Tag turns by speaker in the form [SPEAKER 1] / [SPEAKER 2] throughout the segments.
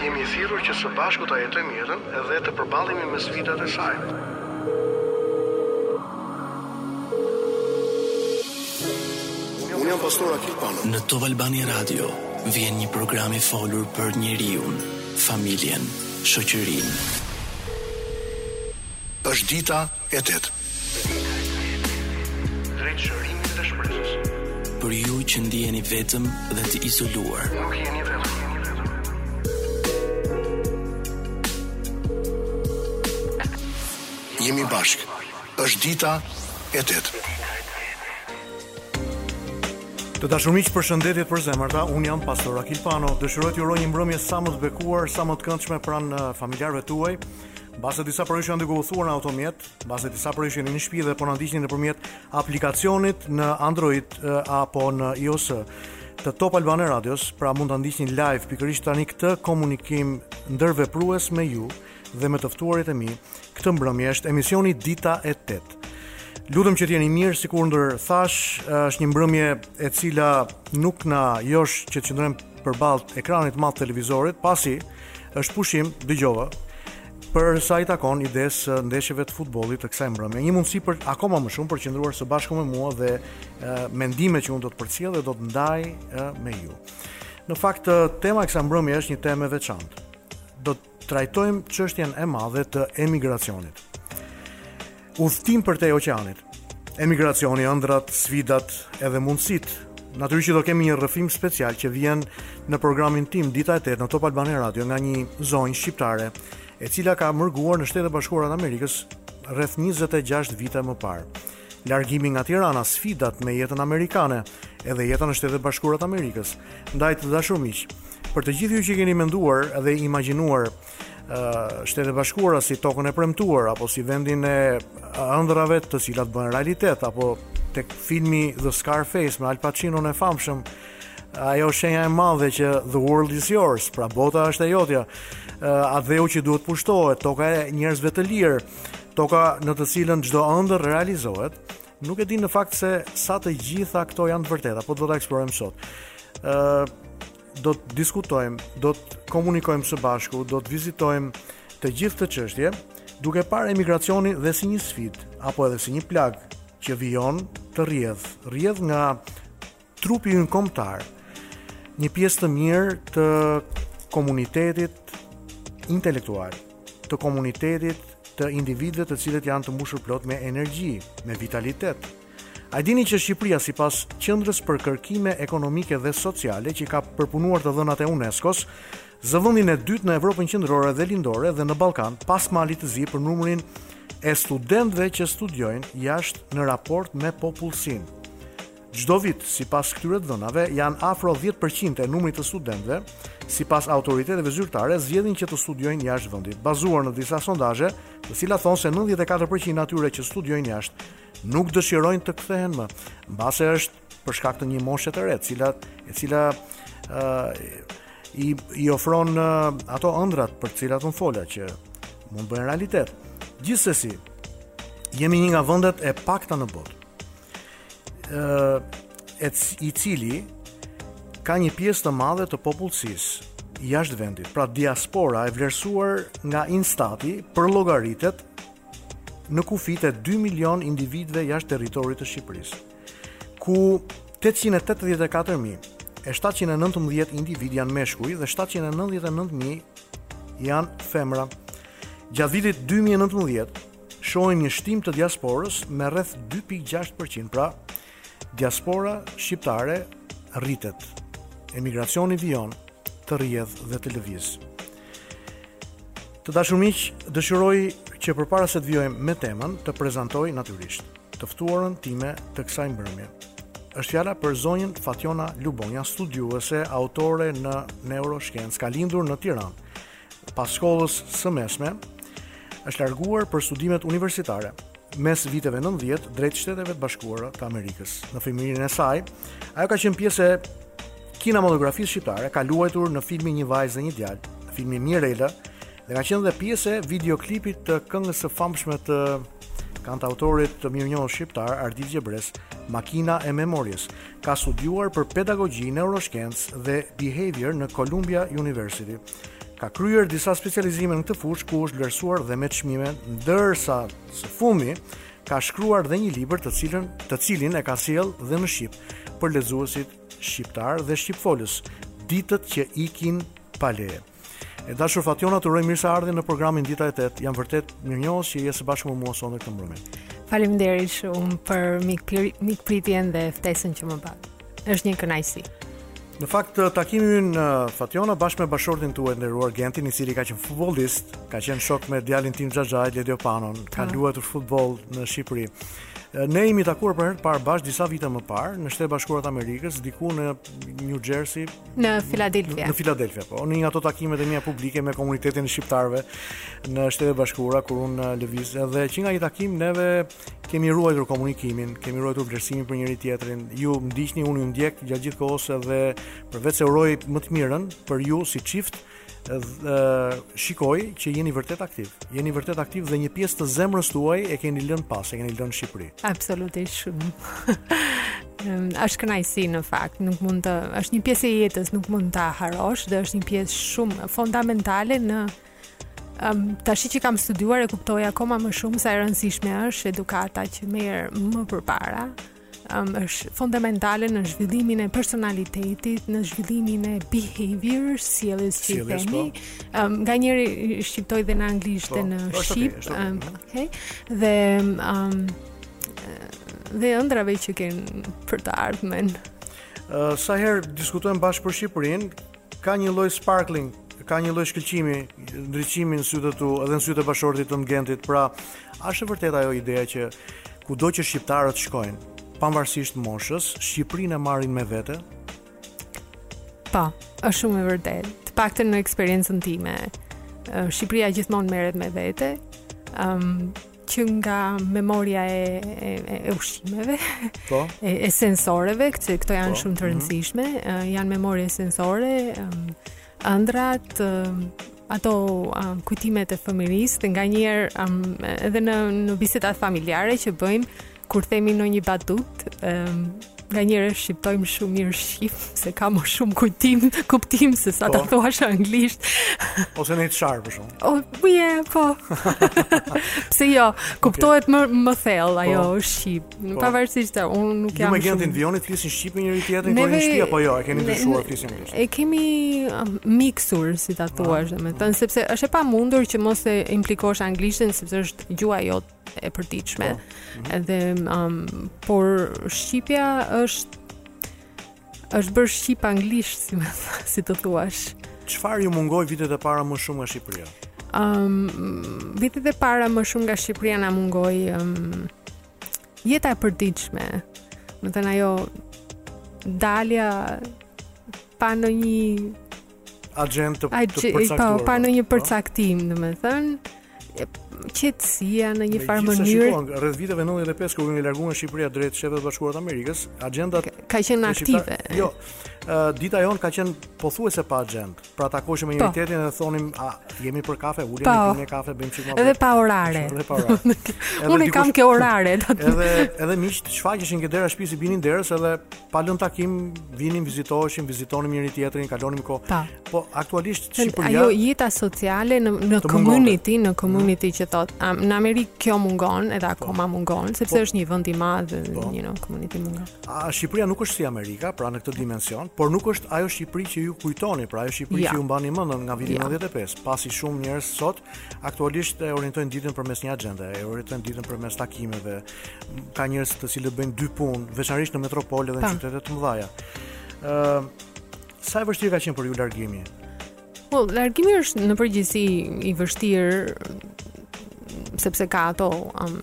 [SPEAKER 1] Jemi thirrur që së bashku ta jetojmë jetën dhe të përballemi me sfidat e saj. Unë jam pastor Akil Pano.
[SPEAKER 2] Në Top Albania Radio vjen një program i folur për njeriun, familjen, shoqërinë.
[SPEAKER 1] Është dita e tetë. Drejt shërimit dhe shpresës.
[SPEAKER 2] Për ju që ndiheni vetëm dhe të izoluar.
[SPEAKER 1] Nuk jeni vetëm. Jemi bashkë. Është dita e tetë.
[SPEAKER 3] Të dashur miq, përshëndetje përzemërta. Unë jam Pastor Akil Pano. Dëshiroj t'ju uroj një mbrëmje sa më të bekuar, sa më të këndshme pranë familjarëve tuaj. Mbase disa prej jush janë duke udhëtuar në automjet, Mbase disa prej jush jeni në shtëpi dhe po na ndiqni nëpërmjet aplikacionit në Android apo në iOS të Top Albania Radios, pra mund ta ndiqni live pikërisht tani këtë komunikim ndërveprues me ju dhe me të ftuarit e mi. Këtë mbrëmje është emisioni Dita e 8. Lutem që të jeni mirë, sikundër thashë, është një mbrëmje e cila nuk na josh që të qëndrojmë përballë ekranit të madh të televizorit, pasi është pushim, dëgjova, Për sa i takon idesë së ndeshjeve të futbollit të kësaj mbrëmje, një mundësi për akoma më shumë për të qëndruar së bashku me mua dhe e, mendimet që unë do të përcjell dhe do të ndaj e, me ju. Në fakt, tema e kësaj mbrëmje është një temë e veçantë. Do të trajtojmë çështjen e madhe të emigracionit. Udhëtim përtej oqeanit. Emigracioni, ëndrrat, sfidat edhe mundësitë. Natyrisht që do kemi një rrëfim special që vjen në programin tim Dita e 8 në Top Albania Radio nga një zonjë shqiptare, e cila ka mërguar në Shtetet e Bashkuara të Amerikës rreth 26 vite më parë. Largimi nga Tirana, sfidat me jetën amerikane, edhe jeta në Shtetet e Bashkuara të Amerikës. Ndaj të dashur miq, për të gjithë ju që keni menduar dhe imagjinuar Shtetet e Bashkuara si tokën e premtuar apo si vendin e ëndrrave të cilat bëhen realitet apo tek filmi The Scarface me Al Pacinon e famshëm ajo shenja e madhe që the world is yours, pra bota është e jotja. Atdheu që duhet të pushtohet, toka e njerëzve të lirë, toka në të cilën çdo ëndërr realizohet. Nuk e di në fakt se sa të gjitha këto janë të vërteta, po do ta eksplorojmë sot. Ë do të diskutojmë, do të komunikojmë së bashku, do të vizitojmë të gjithë këtë çështje, duke parë emigracionin dhe si një sfidë apo edhe si një plagë që vijon të rrjedhë, rrjedhë nga trupi ynë kombëtar. Një pjesë të mirë të komunitetit intelektual, të komunitetit të individëve të cilët janë të mbushur plot me energji, me vitalitet, A dini që Shqipëria sipas Qendrës për Kërkime Ekonomike dhe Sociale që ka përpunuar të dhënat e UNESCO-s, zë vendin e dytë në Evropën Qendrore dhe Lindore dhe në Ballkan pas Malit të Zi për numrin e studentëve që studiojnë jashtë në raport me popullsinë. Çdo vit, sipas këtyre të dhënave, janë afro 10% e numrit të studentëve, sipas autoriteteve zyrtare, zgjedhin që të studiojnë jashtë vendit, bazuar në disa sondazhe, të cilat thonë se 94% atyre që studiojnë jashtë nuk dëshirojnë të kthehen më, mbase është për shkak të një moshe të re, cila e cila ë i i ofron ato ëndrrat për të cilat unë fola që mund bëhen realitet. Gjithsesi, jemi një nga vendet e pakta në botë. ë e i cili ka një pjesë të madhe të popullsisë jashtë vendit, pra diaspora e vlerësuar nga Instati përllogaritet në kufijtë e dy milionë individëve jashtë territorit të Shqipërisë, ku tetëqind e tetëdhjetë e katër mijë e shtatëqind e nëntëmbëdhjetë individë janë meshkuj dhe shtatëqind e nëntëdhjetë e nëntë mijë janë femra. Gjatë vitit dy mijë e nëntëmbëdhjetë shohim një shtim të diasporës me rreth dy pikë gjashtë përqind, pra Diaspora shqiptare rritet, emigracioni vijon të rrjedhë dhe të lëvizë. Të dashur miq, dëshiroj që përpara se të vijojmë me temën, të prezantoj natyrisht të ftuarën time të kësaj mbrëmje. Është fjala për zonjën Fatjona Lubonja, studiuese, autore në neuroshkencë, ka lindur në Tiranë. Pas shkollës së mesme, është larguar për studimet universitare mes viteve nëntëdhjetë drejt Shteteve të Bashkuara të Amerikës. Në fëmijërinë e saj, ajo ka qenë pjesë e kinematografisë shqiptare, ka luajtur në filmin Një vajzë dhe një djalë, filmi Mirela, dhe ka qenë dhe pjesë e videoklipit të këngës së famshme të kantautorit të mirënjohur shqiptar Ardit Gjebresë, Makina e Memories. Ka studiuar për pedagogji, neuroshkencë dhe behavior në Columbia University. Ka kryer disa specializime në këtë fushë ku është vlerësuar dhe me çmime, ndërsa së fundmi ka shkruar dhe një libër të cilën të cilin e ka sjellë dhe në shqip për lexuesit shqiptarë dhe shqipfolës, ditët që ikin pa leje. E dashur Fatjona, të uroj mirëseardhjen në programin Dita e 8. Jam vërtet mirënjohës që je së bashku me mua sonte këtë mbrëmje.
[SPEAKER 4] Faleminderit shumë për mikpritjen dhe ftesën që më bëtë. Është një kënaqësi.
[SPEAKER 3] Në fakt takimi ynë Fatjona bashkë me bashkëshortin tuaj të nderuar Gentin, i cili ka qenë futbollist, ka qenë shok me djalin e tim xhaxhai Ledio Panon, ka ah. luajtur futboll në Shqipëri. Ne jemi takuar për herë të parë bashkë disa vite më parë në Shtetet e Bashkuara të Amerikës, diku në New Jersey,
[SPEAKER 4] në Philadelphia.
[SPEAKER 3] Në Philadelphia, po, në një nga ato takimet e mia publike me komunitetin e shqiptarëve në Shtetet e Bashkuara kur unë lëviz dhe që nga një takim neve Kemi ruajtur komunikimin, kemi ruajtur vlerësimin për njëri tjetrin. Ju më ndiqni, unë ju ndjek gjatë gjithë kohës dhe përveç se uroj më të mirën për ju si çift, dhe shikoj që jeni vërtet aktivë. Jeni vërtet aktivë dhe një pjesë të zemrës tuaj e keni lënë pas, e keni lënë në Shqipëri.
[SPEAKER 4] Absolutisht shumë. është kënaqësi në fakt, nuk mund të, është një pjesë e jetës, nuk mund ta harrosh dhe është një pjesë shumë fundamentale në Um, tashi që kam studuar e kuptoj akoma më shumë sa e rëndësishme është edukata që merr më përpara. Um, është fundamentale në zhvillimin e personalitetit, në zhvillimin e behavior, sjelljes si i themi. Um, nganjëherë e shqiptoj dhe në anglisht po, dhe në shqip, okay, um, okay. Dhe um, dhe ëndrrave që kanë për të ardhmen.
[SPEAKER 3] Uh, sa herë diskutojmë bashkë për Shqipërinë, Ka një lloj sparkling, ka një lloj shkëlqimi, ndriçimi në sytë e tu, edhe në sytë e bashkëshortit të Gentit. Pra, është e vërtetë ajo ideja që kudo që shqiptarët shkojnë, pavarësisht moshës, Shqipërinë e marrin me vete?
[SPEAKER 4] Po, është shumë e vërtetë. Të paktën në eksperiencën time, Shqipëria gjithmonë merret me vete. Ëm um, që nga memoria e e, e ushqimeve, po. e, e sensoreve, që këto janë po. shumë të mhm. rëndësishme, mm -hmm. uh, janë memorie sensore, um, ëndrat, um, ato um, kujtimet e fëmijërisë, nganjëherë um, edhe në në bisedat familjare që bëjmë, Kur themi ndonjë batutë, um, nganjëherë e shqiptojmë shumë mirë shqip, se ka më shumë kujtim, kuptim, se sa po. ta thuash anglisht.
[SPEAKER 3] Ose ndonjë të sharë, për shembull.
[SPEAKER 4] O, oh, bje, po. Pse jo, kuptohet okay. më, më thellë, po. ajo, po. shqip. Në po. pavarësisht se unë nuk jam shumë. Ju
[SPEAKER 3] me Gentin vijoni të flisni shqip me njëri tjetrin, kur jeni në shpi, apo jo, e keni të shuar, flisni anglisht.
[SPEAKER 4] E kemi um, miksur, si ta thuash, ah. domethënë, sepse është e pamundur që mos e implikosh anglishten, sepse është gjuha jote e përditshme. Po. Edhe um, por shqipja është është bërë shqip anglisht, si më si të thuash.
[SPEAKER 3] Çfarë ju mungoi vitet e para më shumë nga Shqipëria?
[SPEAKER 4] Ëm um, vitet e para më shumë nga Shqipëria na mungoi ëm um, jeta e përditshme. Domethënë ajo dalja pa ndonjë
[SPEAKER 3] agjendë të, të përcaktuar.
[SPEAKER 4] Po, pa ndonjë po. përcaktim, domethënë, qetësia në një farë mënyrë.
[SPEAKER 3] Shikon, rreth viteve 95 kur jemi larguar nga Shqipëria drejt Shteteve të Bashkuara të Amerikës, agjenda
[SPEAKER 4] s'ka qenë aktive.
[SPEAKER 3] Jo. Uh, dita jonë ka qenë pothuajse pa agjendë. Pra takoheshim me po. njërin dhe thonim, a je për kafe, ulemi po. në kafe, bëjmë çik
[SPEAKER 4] Edhe pa orare. Edhe pa orare. Unë kam ke orare.
[SPEAKER 3] Edhe edhe miqtë shfaqeshin ke dera e shtëpisë, i binin derës edhe pa lënë takim, vinim, vizitoheshim, vizitonim njëri tjetrin, kalonim kohë. Po. Po aktualisht Shqipëria
[SPEAKER 4] ajo jeta sociale në në community, në community mm. që thot, um, në Amerikë kjo mungon, edhe po. akoma mungon, sepse po. është një vend i madh, po. you know, community mungon.
[SPEAKER 3] A Shqipëria nuk është si Amerika, pra në këtë dimension, por nuk është ajo Shqipëri që ju kujtoni, pra ajo Shqipëri ja. që ju mbani mend nga viti ja. 95, pasi shumë njerëz sot Aktualisht e orientojnë ditën përmes një agjende, e orientojnë ditën përmes takimeve. Ka njerëz të cilët bëjnë dy punë, veçanërisht në metropole dhe në qytete të mëdha. Ë sa e vështirë ka qenë për ju largimi?
[SPEAKER 4] Po, largimi është në përgjithësi i vështirë sepse ka ato um,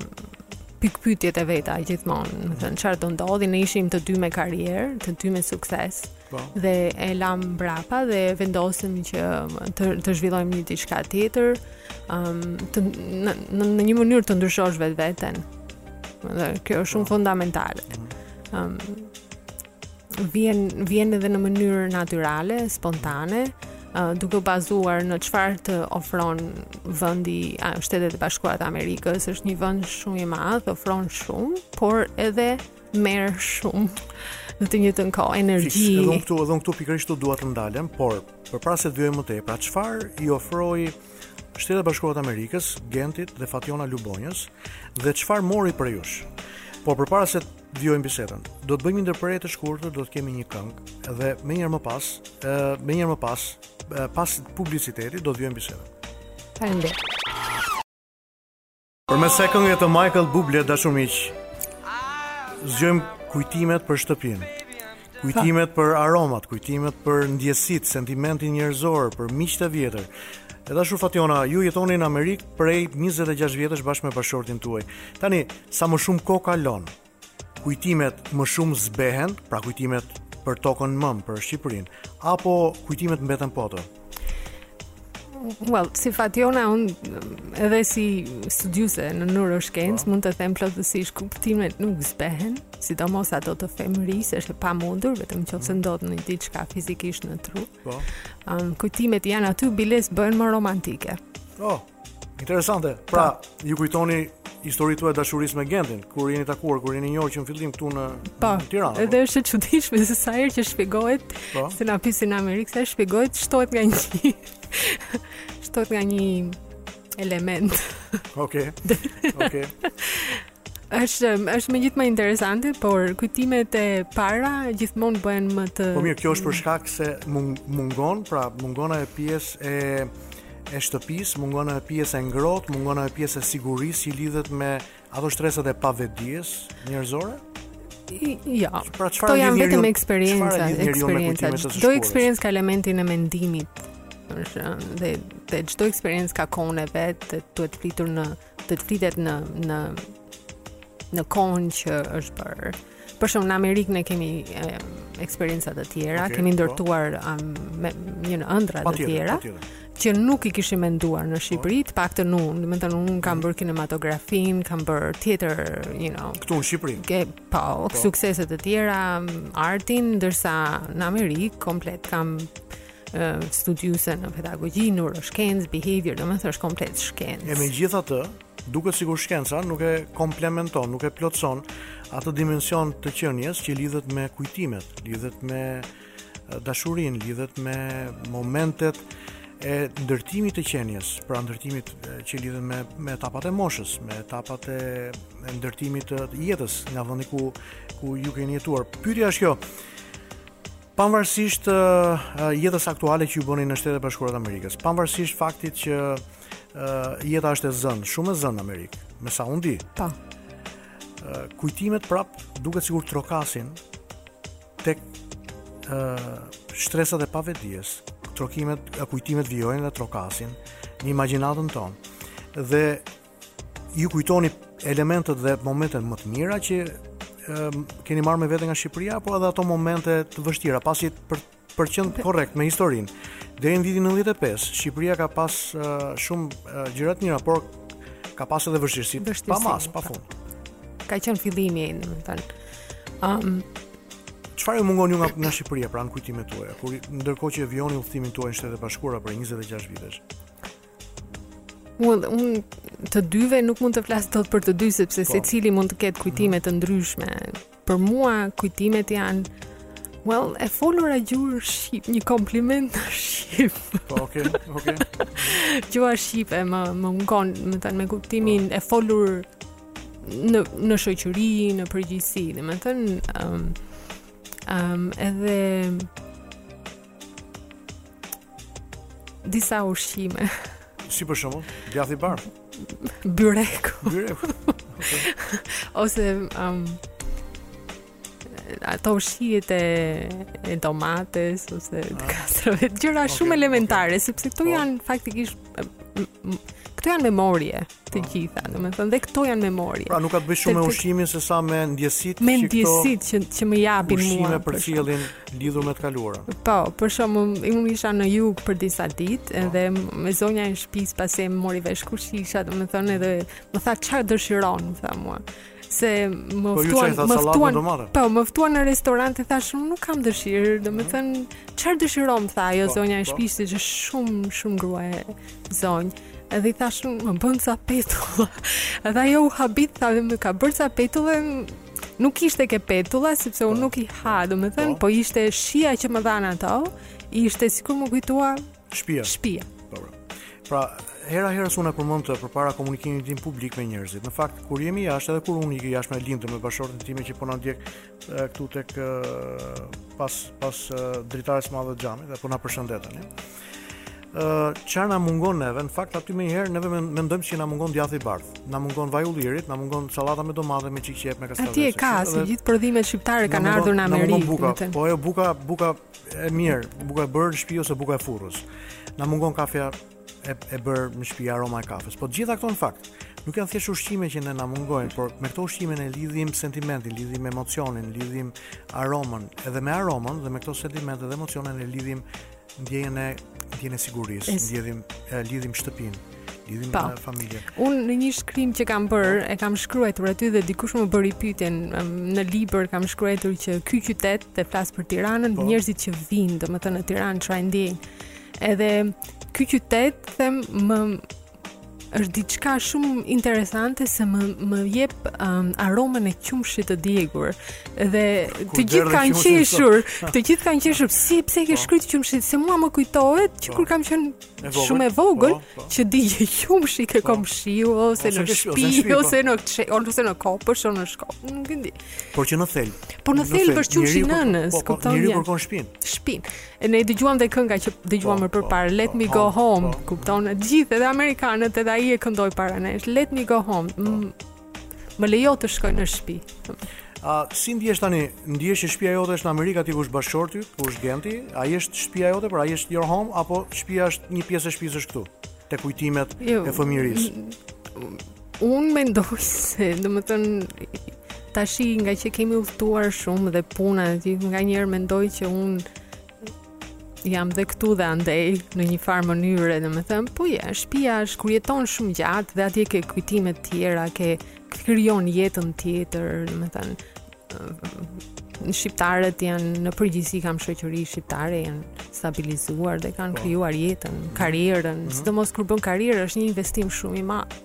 [SPEAKER 4] pikpytjet e veta gjithmonë, domethënë, çfarë do ndodhi, ne ishim të dy me karrierë, të dy me sukses. Po. Dhe e lamë mbrapa dhe vendosëm që të të zhvillojmë një diçka tjetër, ëm um, në, në në një mënyrë të ndryshosh vetveten. Dhe kjo është shumë po. fundamentale. Mhm. Ëm um, vjen vjen edhe në mënyrë natyrale, spontane, uh, duke u bazuar në çfarë të ofron vendi, Shtetet e Bashkuara të Amerikës, është një vend shumë i madh, ofron shumë, por edhe Merr shumë në të njëjtën kohë energji.
[SPEAKER 3] Edhe unë këtu, edhe unë këtu pikërisht dua të ndalem, por përpara se të vijojmë më tej, pra çfarë i ofroi Shtetet e Bashkuara të Amerikës, Gentit dhe Fationa Lubonjës dhe çfarë mori prej jush? Por përpara se të vijojmë bisedën, do të bëjmë një ndërprerje të shkurtër, do të kemi një këngë dhe menjëherë më pas, ë menjëherë më pas, pas publicitetit do të vijojmë bisedën.
[SPEAKER 4] Faleminderit.
[SPEAKER 3] Përmes kësaj kënge të Michael Bublé të dashur miq, zgjojmë kujtimet për shtëpinë. Kujtimet për aromat, kujtimet për ndjesitë, sentimentin njerëzor, për miqtë e vjetër. E dashur Fationa, ju jetoni në Amerikë prej 26 vjetësh bashkë me bashkëshortin tuaj. Tani, sa më shumë kohë kalon, kujtimet më shumë zbehen, pra kujtimet për tokën mëmë, për Shqipërinë, apo kujtimet mbeten po ato?
[SPEAKER 4] Well, si Fationa, unë edhe si studiuse në neuroshkencë, po. mund të them plotësisht kuptimet nuk zbehen, sidomos ato të fëmijërisë, është e pamundur, vetëm qoftë se mm. ndodh ndonjë diçka fizikisht në tru.
[SPEAKER 3] Po.
[SPEAKER 4] Um, kujtimet janë aty, biles bëhen më romantike.
[SPEAKER 3] Oh. Interesante. Pra, po. ju kujtoni historinë tuaj të dashurisë me Gentin, kur jeni takuar, kur jeni njohur që në fillim këtu në,
[SPEAKER 4] po,
[SPEAKER 3] në Tiranë. Po.
[SPEAKER 4] Edhe është e çuditshme se sa herë që shpjegohet,
[SPEAKER 3] po. Po.
[SPEAKER 4] se na pyesin në Amerikë, sa shpjegohet, shtohet nga një shtohet nga një element.
[SPEAKER 3] Okej. Okay. Okej.
[SPEAKER 4] Okay. Është është më gjithmonë interesante, por kujtimet e para gjithmonë bëhen më të
[SPEAKER 3] Po mirë, kjo është për shkak se mungon, pra mungon ajo pjesë e e shtëpisë, mungon ajo pjesë e ngrohtë, mungon ajo pjesë e sigurisë që lidhet me ato shtresat e pavetëdijes njerëzore.
[SPEAKER 4] Jo.
[SPEAKER 3] Pra çfarë po janë
[SPEAKER 4] vetëm eksperienca, eksperienca. Çdo eksperiencë ka elementin e mendimit. Është dhe dhe çdo eksperiencë ka kohën e vet, duhet flitur në të flitet në në në kohën që është bërë. Për shembull në Amerikë ne kemi e, eksperienca të tjera,
[SPEAKER 3] okay,
[SPEAKER 4] kemi
[SPEAKER 3] po.
[SPEAKER 4] ndërtuar um, me një në ëndrra të tjera që nuk i kishim menduar në Shqipëri, të paktën unë, domethënë unë kam bërë kinematografinë, kam bërë tjetër, you know,
[SPEAKER 3] këtu në Shqipëri.
[SPEAKER 4] Ke po, po. suksese të tjera, artin, ndërsa në Amerikë komplet kam studiuese në pedagogji, neuroshkencë, behavior, domethënë është komplet shkencë.
[SPEAKER 3] E megjithatë, duket sikur shkenca nuk e komplementon, nuk e plotëson atë dimension të qenies që lidhet me kujtimet, lidhet me dashurinë, lidhet me momentet e ndërtimit të qenies, pra ndërtimit që lidhet me me etapat e moshës, me etapat e, e ndërtimit të jetës nga vendi ku ku ju keni jetuar. Pyetja është kjo. Pavarësisht jetës aktuale që ju bëni në Shtetet e Bashkuara të Amerikës, pavarësisht faktit që jeta është e zënë, shumë e zënë në Amerikë, me sa unë di.
[SPEAKER 4] Po.
[SPEAKER 3] Kujtimet prap duket sikur trokasin tek shtresat e pavetëdijes. Trokimet, kujtimet vijojnë dhe trokasin në imagjinatën tonë. Dhe Ju kujtoni elementet dhe momentet më të mira që keni marrë me vete nga Shqipëria apo edhe ato momente të vështira, pasi për për të qenë korrekt me historinë. Deri në vitin 95, Shqipëria ka pas uh, shumë uh, gjëra të mira, por ka pas edhe vështirësi, pa masë, pa
[SPEAKER 4] po.
[SPEAKER 3] fund.
[SPEAKER 4] Ka qenë fillimi, domethënë. Ëm um,
[SPEAKER 3] Çfarë ju mungon ju nga nga Shqipëria pra në kujtimet tuaja, kur ndërkohë që vijoni udhëtimin tuaj në Shtetet e Bashkuara prej 26 vitesh?
[SPEAKER 4] Unë un, të dyve nuk mund të flas dot për të dy sepse
[SPEAKER 3] po.
[SPEAKER 4] secili mund të ketë kujtime të ndryshme. Për mua kujtimet janë Well, e folura gjuhës shqipe, një kompliment në shqip.
[SPEAKER 3] Po, oke, okay, oke. Okay.
[SPEAKER 4] Gjuha shqipe më mungon, domethënë me kuptimin e folura në, në shoqëri, në përgjithësi, domethënë, um, um, edhe Disa ushqime.
[SPEAKER 3] Si për shembull, djathi i bardhë.
[SPEAKER 4] Byreku.
[SPEAKER 3] Byreku.
[SPEAKER 4] Ose um, ato shijet e e domates ose të ah. kastravecit,
[SPEAKER 3] gjëra okay,
[SPEAKER 4] shumë elementare, okay. sepse këto
[SPEAKER 3] po.
[SPEAKER 4] janë faktikisht këto janë memorie. të gjitha, domethënë, dhe këto janë memorie.
[SPEAKER 3] Pra nuk ka të bëjë shumë me ushqimin sesa me ndjesitë
[SPEAKER 4] me ndjesitë që, që më japin mua.
[SPEAKER 3] Ushqime për cilin lidhur me të kaluara.
[SPEAKER 4] Po, për shembull, unë isha në jug për disa dit, po. edhe zonja e shpis pasi më mori vesh kush isha, domethënë, edhe më tha ça dëshiron, më tha mua. se më
[SPEAKER 3] po
[SPEAKER 4] ftuan më ftuan po më ftuan në restorant e thashë nuk kam dëshirë domethënë çfarë dëshiron tha ajo
[SPEAKER 3] po,
[SPEAKER 4] zonja e
[SPEAKER 3] po.
[SPEAKER 4] shtëpisë që është shumë shumë grua e zonj edhe i thashë më bën ca petulla edhe ajo u habit tha dhe më ka bërë ca petulla nuk ishte ke petulla sepse unë
[SPEAKER 3] po.
[SPEAKER 4] nuk i ha domethënë
[SPEAKER 3] po
[SPEAKER 4] ishte shija që më dhanë ato ishte sikur më kujtua
[SPEAKER 3] Shpia.
[SPEAKER 4] Shpia.
[SPEAKER 3] Po, po. Pra, herë-herës unë e përmend të përpara komunikimit tim publik me njerëzit. Në fakt, kur jemi jashtë, edhe kur unë ikë jashtë me Lindën me bashkëshorten time që po na ndjek këtu tek pas pas dritares së madhe të xhamit dhe po na përshëndet tani. Ë, çfarë na mungon neve? Në fakt, aty më herë neve mendojmë se na mungon djathi i bardhë. Na mungon vaji i ullirit, na mungon sallata me domate, me qepë, me
[SPEAKER 4] kastravec. Aty
[SPEAKER 3] e
[SPEAKER 4] ka,
[SPEAKER 3] se
[SPEAKER 4] gjithë prodhimet shqiptare kanë ardhur në Amerikë.
[SPEAKER 3] Po ajo buka, buka E mirë, buka e bërë në shtëpi ose buka e furrës. Na mungon kafja e, e bërë në shtëpi aroma e kafes. Po të gjitha këto në fakt nuk janë thjesht ushqime që ne na mungojnë, por me këto ushqime ne lidhim sentimentin, lidhim emocionin, lidhim aromën, edhe me aromën dhe me këto sentimente dhe emocione ne lidhim ndjenjën e ndjenjën e sigurisë, lidhim lidhim shtëpinë. lidhim
[SPEAKER 4] po.
[SPEAKER 3] me familjen.
[SPEAKER 4] Unë në një shkrim që kam bërë, e kam shkruajtur aty dhe dikush më bëri pyetjen në libër, kam shkruajtur që ky qytet, dhe flas për Tiranën,
[SPEAKER 3] po.
[SPEAKER 4] njerëzit që vijnë, domethënë në Tiranë çfarë ndjejnë. Edhe ky qytet them më është diçka shumë interesante se më më jep um, aromën e qumështit të djegur dhe të gjithë kanë qeshur, të gjithë kanë qeshur si pse ke po. shkruajt qumështit se mua më kujtohet që kur po. kam qenë shumë e vogël
[SPEAKER 3] po, po.
[SPEAKER 4] që digjej qumështi ke
[SPEAKER 3] po.
[SPEAKER 4] komshiu ose në shtëpi ose në ose në kopësht ose në shkop nuk e di
[SPEAKER 3] por që në thelb
[SPEAKER 4] por në thelb për
[SPEAKER 3] qumështin e
[SPEAKER 4] nënës kupton
[SPEAKER 3] njeriu kërkon
[SPEAKER 4] shpin shpin ne dëgjuam dhe kënga që dëgjuam më parë let me go
[SPEAKER 3] home
[SPEAKER 4] kupton gjithë edhe amerikanët edhe ai e këndoi para nesh let me go home mm. Më lejo të shkoj në shtëpi.
[SPEAKER 3] A si ndihesh tani? Ndihesh që shtëpia jote është në Amerikë aty ku është bashkëshorti, ku është Genti? Ai është shtëpia jote, pra ai është your home apo shtëpia është një pjesë e shtëpisë është këtu? Te kujtimet
[SPEAKER 4] jo,
[SPEAKER 3] e fëmijërisë.
[SPEAKER 4] Unë mendoj se, domethënë tashi ngaqë kemi udhëtuar shumë dhe puna, nganjëherë mendoj që unë jam dhe këtu dhe andej në një farë mënyre domethënë, po je, shpia është kur jeton shumë gjatë dhe atje ke kujtimet tjera, ke krijon jetën tjetër, domethënë, shqiptarët janë në përgjithësi kam shoqëri shqiptare janë stabilizuar dhe kanë
[SPEAKER 3] po.
[SPEAKER 4] krijuar jetën, karrierën, mm -hmm. sidomos kur bën karrierë është një investim shumë i madh.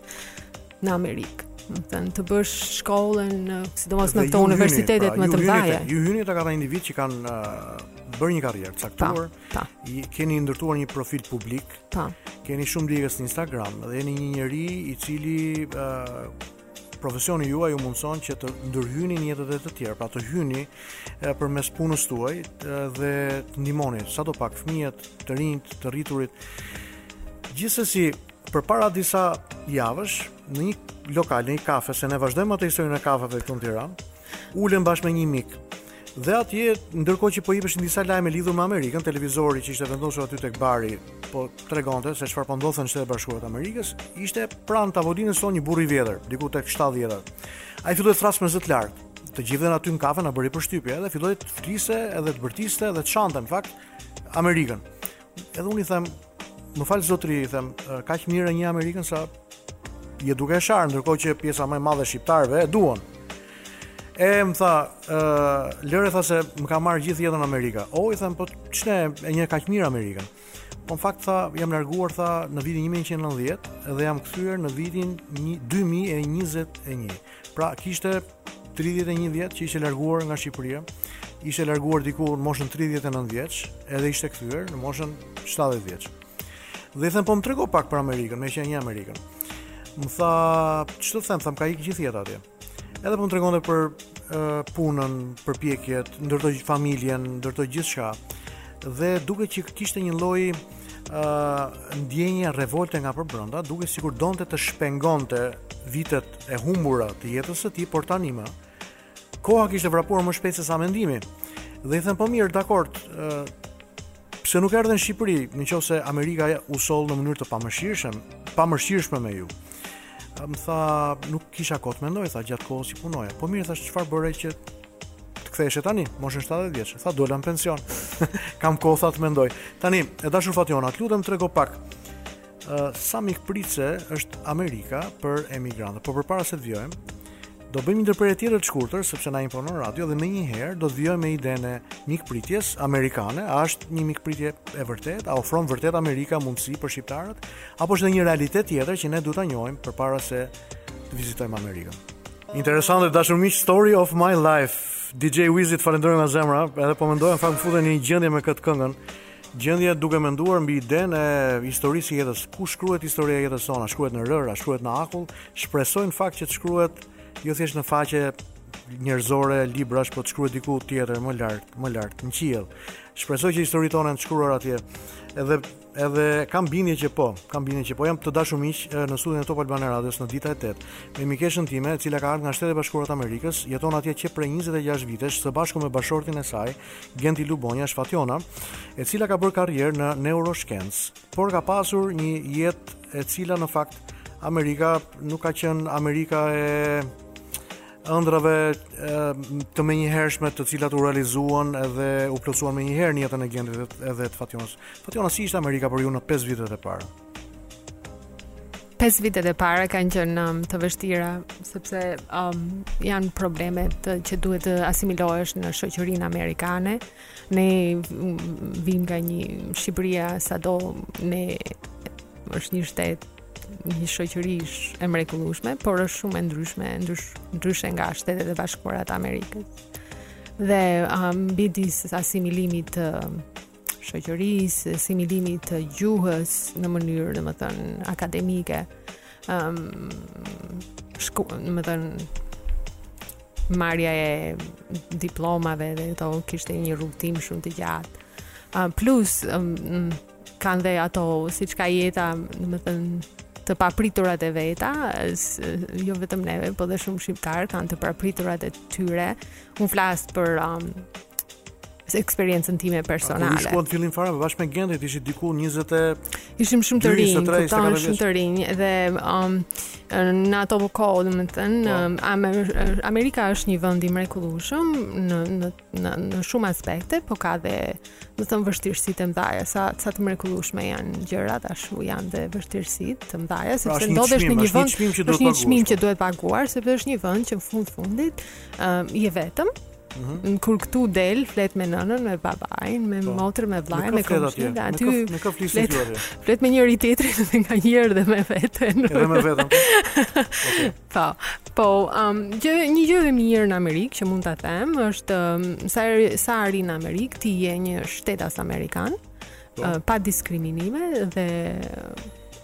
[SPEAKER 4] në Amerikë. Do të thënë të bësh shkollën, sidomos në këto universitete
[SPEAKER 3] pra,
[SPEAKER 4] më të mëdha.
[SPEAKER 3] Ju hyni tek ata individë që kanë uh, bërë një karrierë të caktuar.
[SPEAKER 4] Ta,
[SPEAKER 3] ta. Keni ndërtuar një profil publik.
[SPEAKER 4] Ta.
[SPEAKER 3] Keni shumë ndjekës në Instagram dhe jeni një njeri i cili uh, profesioni juaj ju mundëson që të ndërhyni në jetët e të tjerëve, pra të hyni e, përmes punës tuaj e, dhe të ndihmoni sado pak fëmijët, të rinjtë, të rriturit. Gjithsesi, Përpara disa javësh, në një lokal, në një kafe, se ne vazhdojmë atë historinë e kafeve këtu në Tiranë, ulem bashkë me një mik. Dhe atje, ndërkohë që po jepeshin disa lajme lidhur me Amerikën, televizori që ishte vendosur aty tek bari, po tregonte se çfarë po ndodhte në Shtetet e Bashkuara të Amerikës, ishte pranë tavolinës sonë një burrë i vjetër, diku tek 70-at. Ai filloi të thërrasë me zë të lartë. Të gjithëve aty në kafe na bëri përshtypje dhe filloi të fliste edhe të bërtiste dhe të shante në fakt Amerikën. Edhe unë i them, më fal zotëri, i them, kaq mirë e njeh Amerikën sa je duke e sharë, ndërkohë që pjesa më e madhe e shqiptarëve e duan. E më tha, ë, lëre tha se më ka marrë gjithë jetën Amerika. O i them, po ç'ne e njeh kaq mirë Amerikën. Po në fakt tha, jam larguar tha në vitin 1990 dhe jam kthyer në vitin 2021. Pra kishte 31 vjet që ishte larguar nga Shqipëria, ishte larguar diku në moshën 39 vjeç, edhe ishte kthyer në moshën 70 vjeç. Dhe i them po më trego pak për Amerikën, meqë e njeh Amerikën. Më tha, ç'të them, tha, m'ka ikë gjithë jeta atje. Edhe po më tregonte për uh, punën, përpjekjet, ndërto familjen, ndërto gjithçka. Dhe dukej që kishte një lloj ë uh, ndjenje revolte nga përbrenda, dukej sikur donte të shpengonte vitet e humbura të jetës së tij, por tanimë koha kishte vrapuar më shpejt se sa mendimi. Dhe i them po mirë, dakord, pse nuk erdhët në Shqipëri, nëse Amerika u soll në mënyrë të pamëshirshëm, pamëshirshme me ju. Më tha, nuk kisha kohë të mendoj, tha gjatë kohës që punoja. Po mirë, thashë çfarë bëre që të ktheheshe tani, moshën 70 vjeç. Tha dola në pension. Kam kohë të mendoj. Tani, e dashur Fatjona, të lutem trego pak sa mikpritëse është Amerika për emigrantët. Po përpara se të vijojmë, do bëjmë një ndërprerje tjetër të shkurtër sepse na imponon radio dhe menjëherë do të vijojmë me idenë e mikpritjes amerikane, a është një mikpritje e vërtetë, a ofron vërtet Amerika mundësi për shqiptarët, apo është një realitet tjetër që ne duhet ta njohim përpara se të vizitojmë Amerikën. Interesante dashur miq story of my life. DJ Wizit falenderoj nga zemra, edhe po mendoj në fakt futem në një gjendje me këtë këngën. Gjendje duke menduar mbi idenë e historisë së jetës. Ku shkruhet historia e jetës sonë? A shkruhet në rërë, a shkruhet në akull? Shpresoj në fakt që të shkruhet jo thjesht në faqe njerëzore, librash, po të shkruhet diku tjetër, më lart, më lart, në qiell. Shpresoj që historitë tona janë të shkruara atje. Edhe edhe kam bindje që po, kam bindje që po jam të dashur miq në studion e Top Albania Radios në dita e 8. Me mikeshën time, e cila ka ardhur nga Shtetet e Bashkuara të Amerikës, jeton atje që prej 26 vitesh së bashku me bashkëshortin e saj, Genti Lubonja, është Fationa, e cila ka bërë karrierë në neuroshkencë, por ka pasur një jetë e cila në fakt Amerika nuk ka qenë Amerika e ëndrrave të menjëhershme të cilat u realizuan edhe u plotësuan menjëherë në jetën e Gentit edhe të Fationës. Fationa si ishte Amerika për ju në 5 vitet e para?
[SPEAKER 4] Pesë vitet e para kanë qenë um, të vështira sepse um, janë problemet, që duhet të asimilohesh në shoqërinë amerikane. Ne um, vijmë nga një Shqipëria sado ne është një shtet një shoqëri e mrekullueshme, por është shumë e ndryshme, ndrysh, ndryshe nga Shtetet e Bashkuara të Amerikës. Dhe um, mbi um, disa asimilimit të um, shoqërisë, asimilimit të gjuhës në mënyrë, domethënë, akademike. Ëm um, shku, domethënë marrja e diplomave dhe ato kishte një rrugëtim shumë të gjatë. Um, plus um, kanë dhe ato siç ka jeta, domethënë të papriturat e veta, jo vetëm neve, po dhe shumë shqiptarë kanë të papriturat e tyre. Unë flas për um, eksperiencën time
[SPEAKER 3] personale. Ju shkuat në fillim fare po bashkë me Gentin, ishit diku 20 e
[SPEAKER 4] ishim shumë të rinj, kupton, shumë të rinj dhe um në ato kohë, domethënë,
[SPEAKER 3] po.
[SPEAKER 4] um, Amer Amerika është një vend i mrekullueshëm në në në në shumë aspekte, po ka dhe do të them vështirësitë e mëdha, sa sa të mrekullueshme janë gjërat, ashtu janë dhe vështirësitë të mëdha,
[SPEAKER 3] pra,
[SPEAKER 4] sepse ndodhesh në një vend, është një çmim që duhet paguar, sepse është një vend që në fund fundit um, je vetëm,
[SPEAKER 3] -hmm.
[SPEAKER 4] kur këtu del flet me nënën, me babain, me
[SPEAKER 3] po.
[SPEAKER 4] motrën, me vllajën, me komshiun.
[SPEAKER 3] Me
[SPEAKER 4] aty
[SPEAKER 3] me kë
[SPEAKER 4] flet
[SPEAKER 3] flet,
[SPEAKER 4] flet me njëri tjetrin dhe nganjëherë dhe me veten.
[SPEAKER 3] Edhe me veten. Po. okay.
[SPEAKER 4] Po. Po, um, gjë, një gjë e mirë në Amerikë që mund ta them është um, sa sa arrin në Amerikë ti je një shtetas amerikan pa diskriminime dhe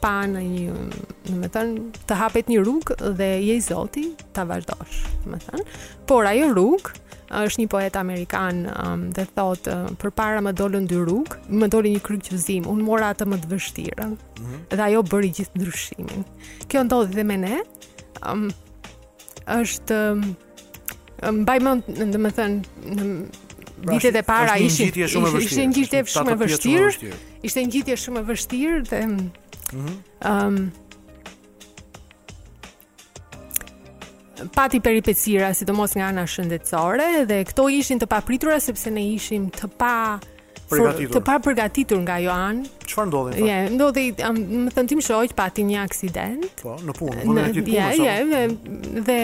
[SPEAKER 4] pa, domethënë, të hapet një rrugë dhe je i zoti ta vazhdosh, domethënë. Por ajo rrugë, është një poet amerikan um, dhe thotë uh, përpara më dolën dy rrugë, më doli një kryqëzim, unë mora atë më të vështirën. Mm -hmm. Dhe ajo bëri gjithë ndryshimin. Kjo ndodhi dhe me ne. Um, është um, Mbaj mend, domethënë,
[SPEAKER 3] pra,
[SPEAKER 4] vitet e para ishte
[SPEAKER 3] ngjitje shumë e vështirë.
[SPEAKER 4] Ishte ngjitje shumë e vështirë. Ishte ngjitje shumë e vështirë dhe ëm
[SPEAKER 3] mhm.
[SPEAKER 4] um, pati peripecira, sidomos nga ana shëndetësore dhe këto ishin të papritura sepse ne ishim të pa
[SPEAKER 3] përgatitur.
[SPEAKER 4] Të papërgatitur nga ajo anë.
[SPEAKER 3] Çfarë ndodhi?
[SPEAKER 4] Ja, yeah, ndodhi, um, domethënë im shoq pati një aksident.
[SPEAKER 3] Po, në punë, në vendin e tij.
[SPEAKER 4] Ja, ja, dhe, dhe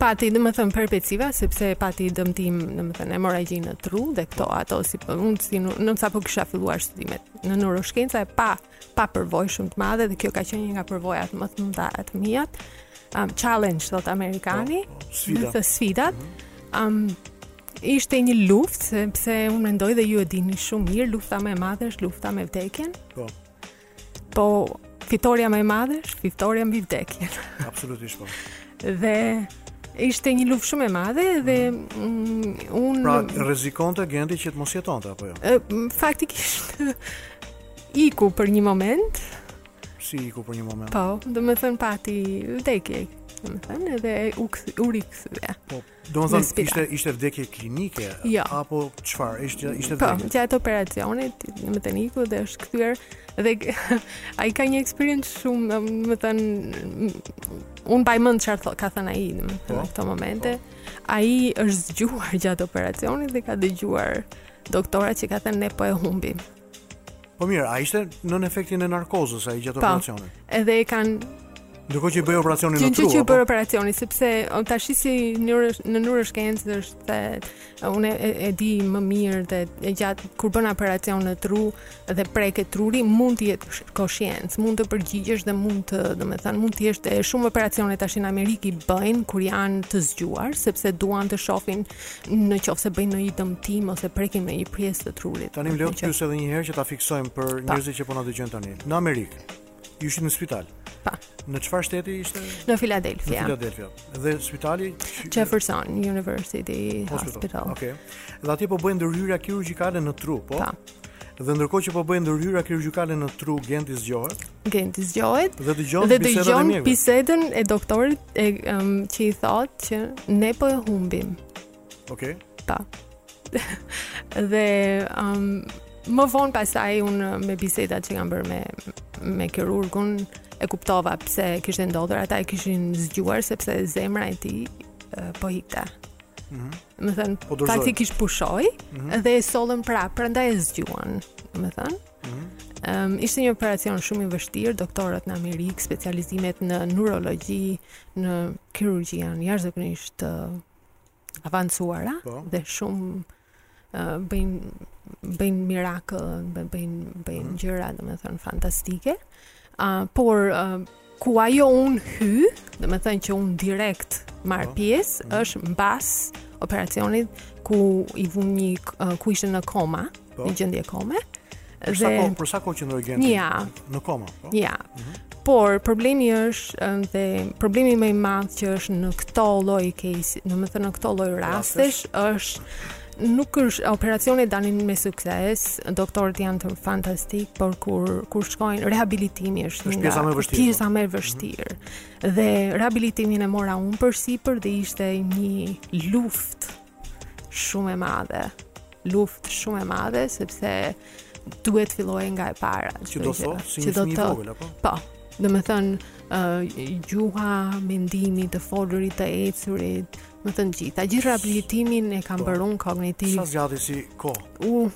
[SPEAKER 4] pati, domethënë peripecira sepse pati dëmtim, domethënë hemorragji në tru dhe këto ato si po, unë si në sapo kisha filluar studimet në neuroshkenca e pa pa përvojë shumë të madhe dhe kjo ka qenë një nga përvojat më të mëdha të mia. Um challenge thotë amerikani,
[SPEAKER 3] po, sfida.
[SPEAKER 4] Të sfidat. Um ishte një luftë sepse unë mendoj dhe ju e dini shumë mirë, lufta më e madhe është lufta me vdekjen.
[SPEAKER 3] Po.
[SPEAKER 4] Po fitorja më e madhe është fitorja mbi vdekjen.
[SPEAKER 3] Absolutisht po.
[SPEAKER 4] Dhe ishte një luftë shumë e madhe dhe mm, unë
[SPEAKER 3] pra rrezikonte Genti që të mos jetonte apo jo.
[SPEAKER 4] Faktikisht Iku për një moment.
[SPEAKER 3] Si iku për një moment?
[SPEAKER 4] Po, domethënë pati vdekje, domethënë edhe u, kth, u rikthye.
[SPEAKER 3] Po, domethënë ishte, ishte vdekje klinike?
[SPEAKER 4] Jo.
[SPEAKER 3] Apo çfarë, ishte, ishte
[SPEAKER 4] po,
[SPEAKER 3] vdekje?
[SPEAKER 4] Po, gjatë operacionit, domethënë iku dhe është kthyer, dhe ai ka një eksperiencë shumë, domethënë, unë mbaj mend çfarë ka thënë ai, domethënë,
[SPEAKER 3] po,
[SPEAKER 4] në këto momente, po. ai është zgjuar gjatë operacionit dhe ka dëgjuar doktorat që ka thënë ne po e humbim.
[SPEAKER 3] Po mirë, a ishte nën efektin e narkozës ai gjatë
[SPEAKER 4] po,
[SPEAKER 3] operacionit? Po.
[SPEAKER 4] Edhe e kanë
[SPEAKER 3] Ndërkohë që i bëhej operacioni në tru.
[SPEAKER 4] Që
[SPEAKER 3] i
[SPEAKER 4] bëhej operacioni sepse tashi si në në neuroshkencë është se unë e, e di më mirë dhe e gjatë kur bën operacion në tru dhe preket truri mund të jetë koshiencë, mund të përgjigjesh dhe mund të, domethënë, mund të jesh shumë operacione tashi në Amerikë i bëjnë kur janë të zgjuar sepse duan të shohin Në qoftë se bëjnë ndonjë dëmtim ose prekin ndonjë pjesë të trurit.
[SPEAKER 3] Tani më lë të pyes edhe një herë që ta fiksojmë për njerëzit që po na dëgjojnë tani. Në Amerikë. Ju ishit në spital.
[SPEAKER 4] Po.
[SPEAKER 3] Në çfarë shteti ishte?
[SPEAKER 4] Në
[SPEAKER 3] Filadelfia.
[SPEAKER 4] Në
[SPEAKER 3] Filadelfia. Dhe spitali
[SPEAKER 4] Jefferson University Hospital.
[SPEAKER 3] Okej. Okay. Dhe atje po bëhej ndërhyrja kirurgjikale në tru, po?
[SPEAKER 4] Po.
[SPEAKER 3] Dhe ndërkohë që po bëhej ndërhyrja kirurgjikale në tru, Genti zgjohet.
[SPEAKER 4] Genti zgjohet
[SPEAKER 3] dhe dëgjon bisedën e
[SPEAKER 4] doktorit e um, që i thotë që ne po e humbim.
[SPEAKER 3] Okej.
[SPEAKER 4] dhe um, më vonë pastaj un me bisedat që kam bërë me me kirurgun e kuptova pse kishte ndodhur ata e kishin zgjuar sepse zemra e tij uh, po ikte.
[SPEAKER 3] Mm
[SPEAKER 4] -hmm. Domethënë,
[SPEAKER 3] po kish
[SPEAKER 4] pushuar mm
[SPEAKER 3] -hmm.
[SPEAKER 4] dhe e sollën prapë, prandaj e zgjuan.
[SPEAKER 3] Domethënë,
[SPEAKER 4] Um, ishte një operacion shumë i vështirë, doktorët në Amerikë, specializimet në neurologji, në kirurgji janë jashtëzakonisht të avancuara
[SPEAKER 3] po.
[SPEAKER 4] dhe shumë uh, bëjnë bëjnë mirakëll, bëjnë bëjnë mhm. gjëra, domethënë fantastike. Uh, Uh, por uh, ku ajo un hy, domethënë që un direkt marr
[SPEAKER 3] po.
[SPEAKER 4] pjesë, mhm. është mbas operacionit ku i vun një uh, ku ishte në koma,
[SPEAKER 3] po.
[SPEAKER 4] në gjendje kome.
[SPEAKER 3] Për sa kohë, për sa kohë qëndroi në
[SPEAKER 4] gjendje? Ja.
[SPEAKER 3] Në koma, po.
[SPEAKER 4] Ja. Mm -hmm. Por problemi është dhe problemi më i madh që është në këto lloj case, domethënë në këto lloj rastesh është Nuk është operacioni, dalin me sukses, doktorët janë të fantastik, por kur kur shkojnë rehabilitimi është
[SPEAKER 3] pjesa më e vështirë.
[SPEAKER 4] Pjesa po. më e vështirë. Mm -hmm. Dhe rehabilitimin e mora unë përsipër dhe ishte një luftë shumë e madhe. Luftë shumë e madhe sepse duhet fillojë nga e para.
[SPEAKER 3] Që do
[SPEAKER 4] të
[SPEAKER 3] thotë, si një i vogël apo?
[SPEAKER 4] Po. Domethënë, uh, gjuha, mendimi, të folurit, të ecurit, Domethënë të gjitha, gjithë rehabilitimin e kam bërë unë kognitiv.
[SPEAKER 3] Sa zgjati si kohë?
[SPEAKER 4] U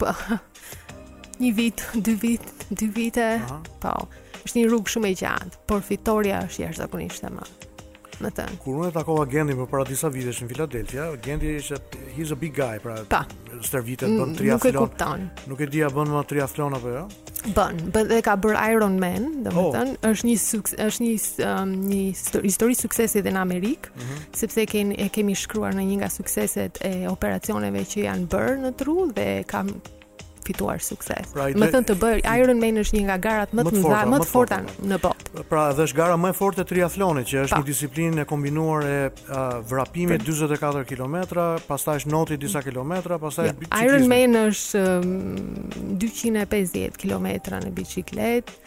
[SPEAKER 4] po. Një vit, dy vit, dy vite. Po. Është një rrugë shumë e gjatë, por fitorja është jashtëzakonisht e madhe.
[SPEAKER 3] Kur unë takova Gentin përpara disa vitesh në Filadelfia, Genti ishte he's a big guy, pra.
[SPEAKER 4] Pa. Po.
[SPEAKER 3] Stërvitet mm, bën
[SPEAKER 4] triathlon. Nuk e kupton.
[SPEAKER 3] Nuk e di a bën më triathlon apo jo?
[SPEAKER 4] Bën, bën dhe ka bër Iron Man, domethën,
[SPEAKER 3] oh.
[SPEAKER 4] është një sukses, është një um, një histori, histori suksesi edhe në Amerikë,
[SPEAKER 3] mm -hmm.
[SPEAKER 4] sepse e kemi e kemi shkruar në një nga sukseset e operacioneve që janë bërë në tru dhe ka fituar sukses.
[SPEAKER 3] Pra,
[SPEAKER 4] domethënë të bësh Iron Man është një nga garat më të mëdha, më të forta në botë.
[SPEAKER 3] Pra, dhe është gara më e fortë e triathlonit, që është
[SPEAKER 4] pa.
[SPEAKER 3] një disiplinë e kombinuar e vrapimit 44 km, pastaj është noti disa kilometra, pastaj është biçikletë.
[SPEAKER 4] Iron Man është 250 km në biçikletë,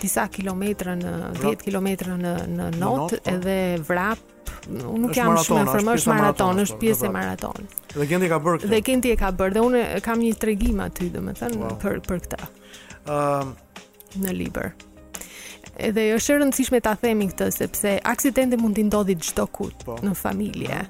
[SPEAKER 4] disa kilometra në 10 kilometra në në not edhe vrap unë nuk jam shumë e informuar është maraton, është pjesë e maratonës.
[SPEAKER 3] Dhe Genti ka bërë këtë.
[SPEAKER 4] Dhe Genti e ka bërë dhe unë kam një tregim aty, domethënë për për këtë.
[SPEAKER 3] Ëm
[SPEAKER 4] në libër. Edhe jo është e rëndësishme ta themi këtë sepse aksidenti mund të ndodhi çdokujt
[SPEAKER 3] po.
[SPEAKER 4] në familje.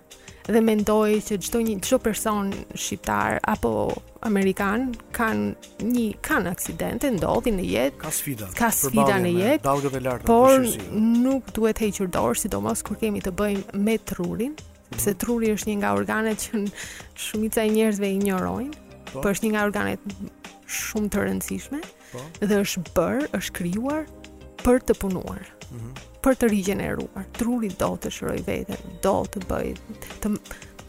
[SPEAKER 4] Dhe mendoj që çdo një çdo person shqiptar apo amerikan kanë një kanë aksidente ndodhin në jetë.
[SPEAKER 3] Ka sfida.
[SPEAKER 4] Ka sfida në jetë.
[SPEAKER 3] Dallgët e larta.
[SPEAKER 4] Por nuk duhet hequr dorë sidomos kur kemi të bëjmë me trurin, mhm. sepse truri është një nga organet që shumica e njerëzve injorojnë.
[SPEAKER 3] Po.
[SPEAKER 4] Por është një nga organet shumë të rëndësishme.
[SPEAKER 3] Ëh Po.
[SPEAKER 4] Dhe është bërë, është krijuar për të punuar.
[SPEAKER 3] Mm -hmm.
[SPEAKER 4] Për të rigjeneruar. Truri do të shërojë veten, do të bëjë të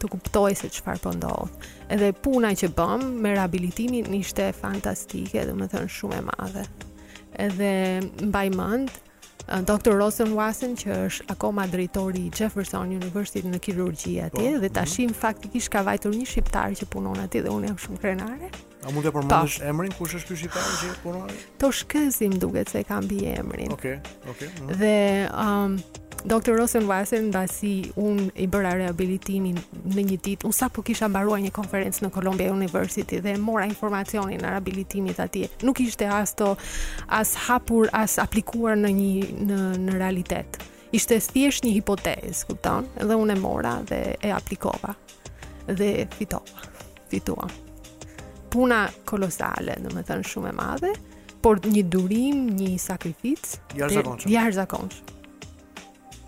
[SPEAKER 4] të kuptojë se çfarë po ndodh. Edhe puna që bëmë me rehabilitimin ishte fantastike, domethënë shumë e madhe. Edhe mbaj mend Dr. Rosenwasser që është akoma drejtori i Jefferson University në kirurgji atje
[SPEAKER 3] po,
[SPEAKER 4] dhe tashmë mhm. faktikisht ka vajtur një shqiptar që punon atje dhe unë jam shumë krenare.
[SPEAKER 3] A mund të përmendësh po. emrin kush është ky shqiptar që punon?
[SPEAKER 4] Toshkëzi më duket se e ka mbiemrin.
[SPEAKER 3] Okej, okay, okej. Okay, mhm.
[SPEAKER 4] Dhe um, Dr. Rosenwasser mbasi unë i bëra rehabilitimin në një ditë, unë sapo kisha mbaruar një konferencë në Columbia University dhe mora informacionin e rehabilitimit atje. Nuk ishte as to as hapur, as aplikuar në një në në realitet. Ishte thjesht një hipotezë, kupton? Dhe unë e mora dhe e aplikova. Dhe fitova. Fituam. Puna kolosale, domethënë shumë e madhe, por një durim, një sakrificë
[SPEAKER 3] e
[SPEAKER 4] jashtëzakonshme. Jashtëzakonshme.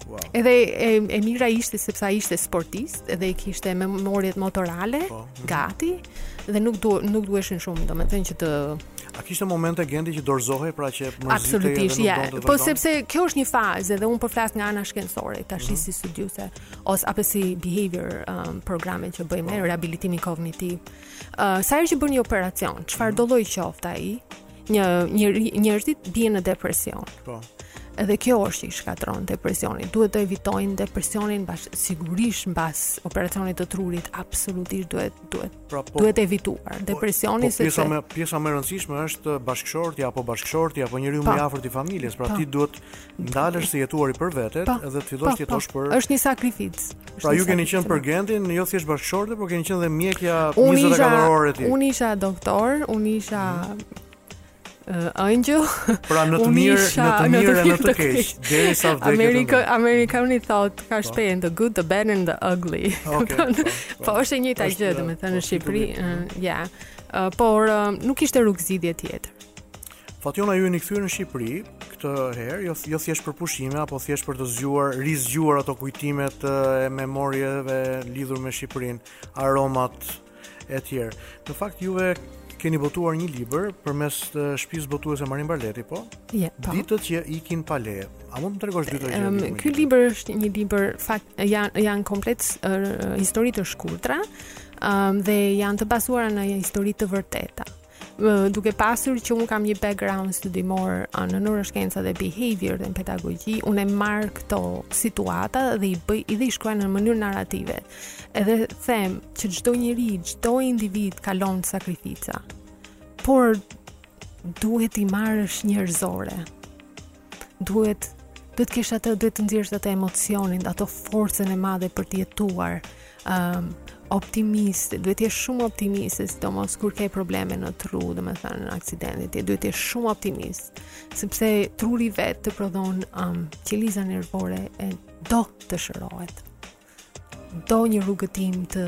[SPEAKER 3] Wow.
[SPEAKER 4] Edhe e, e mira ishte sepse ai ishte sportist dhe i kishte memoriet motorale
[SPEAKER 3] po, mhm.
[SPEAKER 4] gati dhe nuk du, nuk duheshin shumë, domethënë që të
[SPEAKER 3] A kishte momente Genti që dorëzohej pra që mërzitej
[SPEAKER 4] Absolutisht, ja. Po sepse kjo është një fazë dhe unë po flas nga ana shkencore, tash
[SPEAKER 3] mm -hmm.
[SPEAKER 4] si studiuse ose apo si behavior um, programin që bëjmë, oh. rehabilitimin kognitiv. Uh, sa herë që bën një operacion, çfarëdo
[SPEAKER 3] mm
[SPEAKER 4] -hmm. lloj qoftë ai, Një njeri njerëzit bien në depresion.
[SPEAKER 3] Po.
[SPEAKER 4] Edhe kjo është që i shkatërron, depresioni. Duhet të evitojnë depresionin bash sigurisht mbas operacionit të trurit, absolutisht duhet duhet
[SPEAKER 3] pra, po,
[SPEAKER 4] duhet evituar. Po, depresioni
[SPEAKER 3] po,
[SPEAKER 4] sepse pjesa
[SPEAKER 3] më pjesa më e rëndësishme është bashkëshorti apo bashkëshortja apo njeriu më i po. afërt i familjes, pra
[SPEAKER 4] po.
[SPEAKER 3] ti duhet Ndalesh së jetuari për vete
[SPEAKER 4] po,
[SPEAKER 3] dhe të fillosh po, të jetosh po. për
[SPEAKER 4] Është një sakrificë.
[SPEAKER 3] Pra ju keni qenë për Gentin, jo thjesht bashkëshorte, por keni qenë dhe mjekja 24 orë e tij.
[SPEAKER 4] Unë isha doktor, unë isha ëngjëll.
[SPEAKER 3] Pra në të mirë, në të mirë e në të keq, derisa vdekje.
[SPEAKER 4] Amerika, Amerikani thotë ka po. shprehjen the good, the bad and the ugly.
[SPEAKER 3] Po,
[SPEAKER 4] po është e njëjta gjë, domethënë në
[SPEAKER 3] po,
[SPEAKER 4] Shqipëri, ja. Por nuk ishte rrugëzgjidhje tjetër.
[SPEAKER 3] Fatjona ju jeni kthyer në Shqipëri këtë herë, jo jo thjesht për pushime apo thjesht për të zgjuar, rizgjuar ato kujtimet e memorieve lidhur me Shqipërinë, aromat e tjerë. Në fakt juve keni botuar një libër përmes shtëpisë botuese Marin Barleti, po?
[SPEAKER 4] Je, po.
[SPEAKER 3] Ditët që ikin pa leje. A mund të tregosh dy-tre gjëra?
[SPEAKER 4] Um, ky libër është një libër fakt janë janë komplet uh, histori të shkurtra, um, dhe janë të bazuara në histori të vërteta. duke pasur që un kam një background studimor në neuroshkenca dhe behavior dhe në pedagogji, un i marr këto situata dhe i bëj i dhe i shkruaj në mënyrë narrative. Edhe them që çdo njeri, çdo individ kalon sakrifica. Por duhet t'i marrësh njerëzore. duhet duhet të kesh atë duhet të nxjerrësh atë emocionin, ato forcën e madhe për të jetuar. Ëm um, optimist, duhet të jesh shumë optimist, sidomos kur ke probleme në tru, domethënë në aksidente, ti duhet të jesh shumë optimist, sepse truri vetë të prodhon um, qeliza nervore e do të shërohet. do një rrugëtim të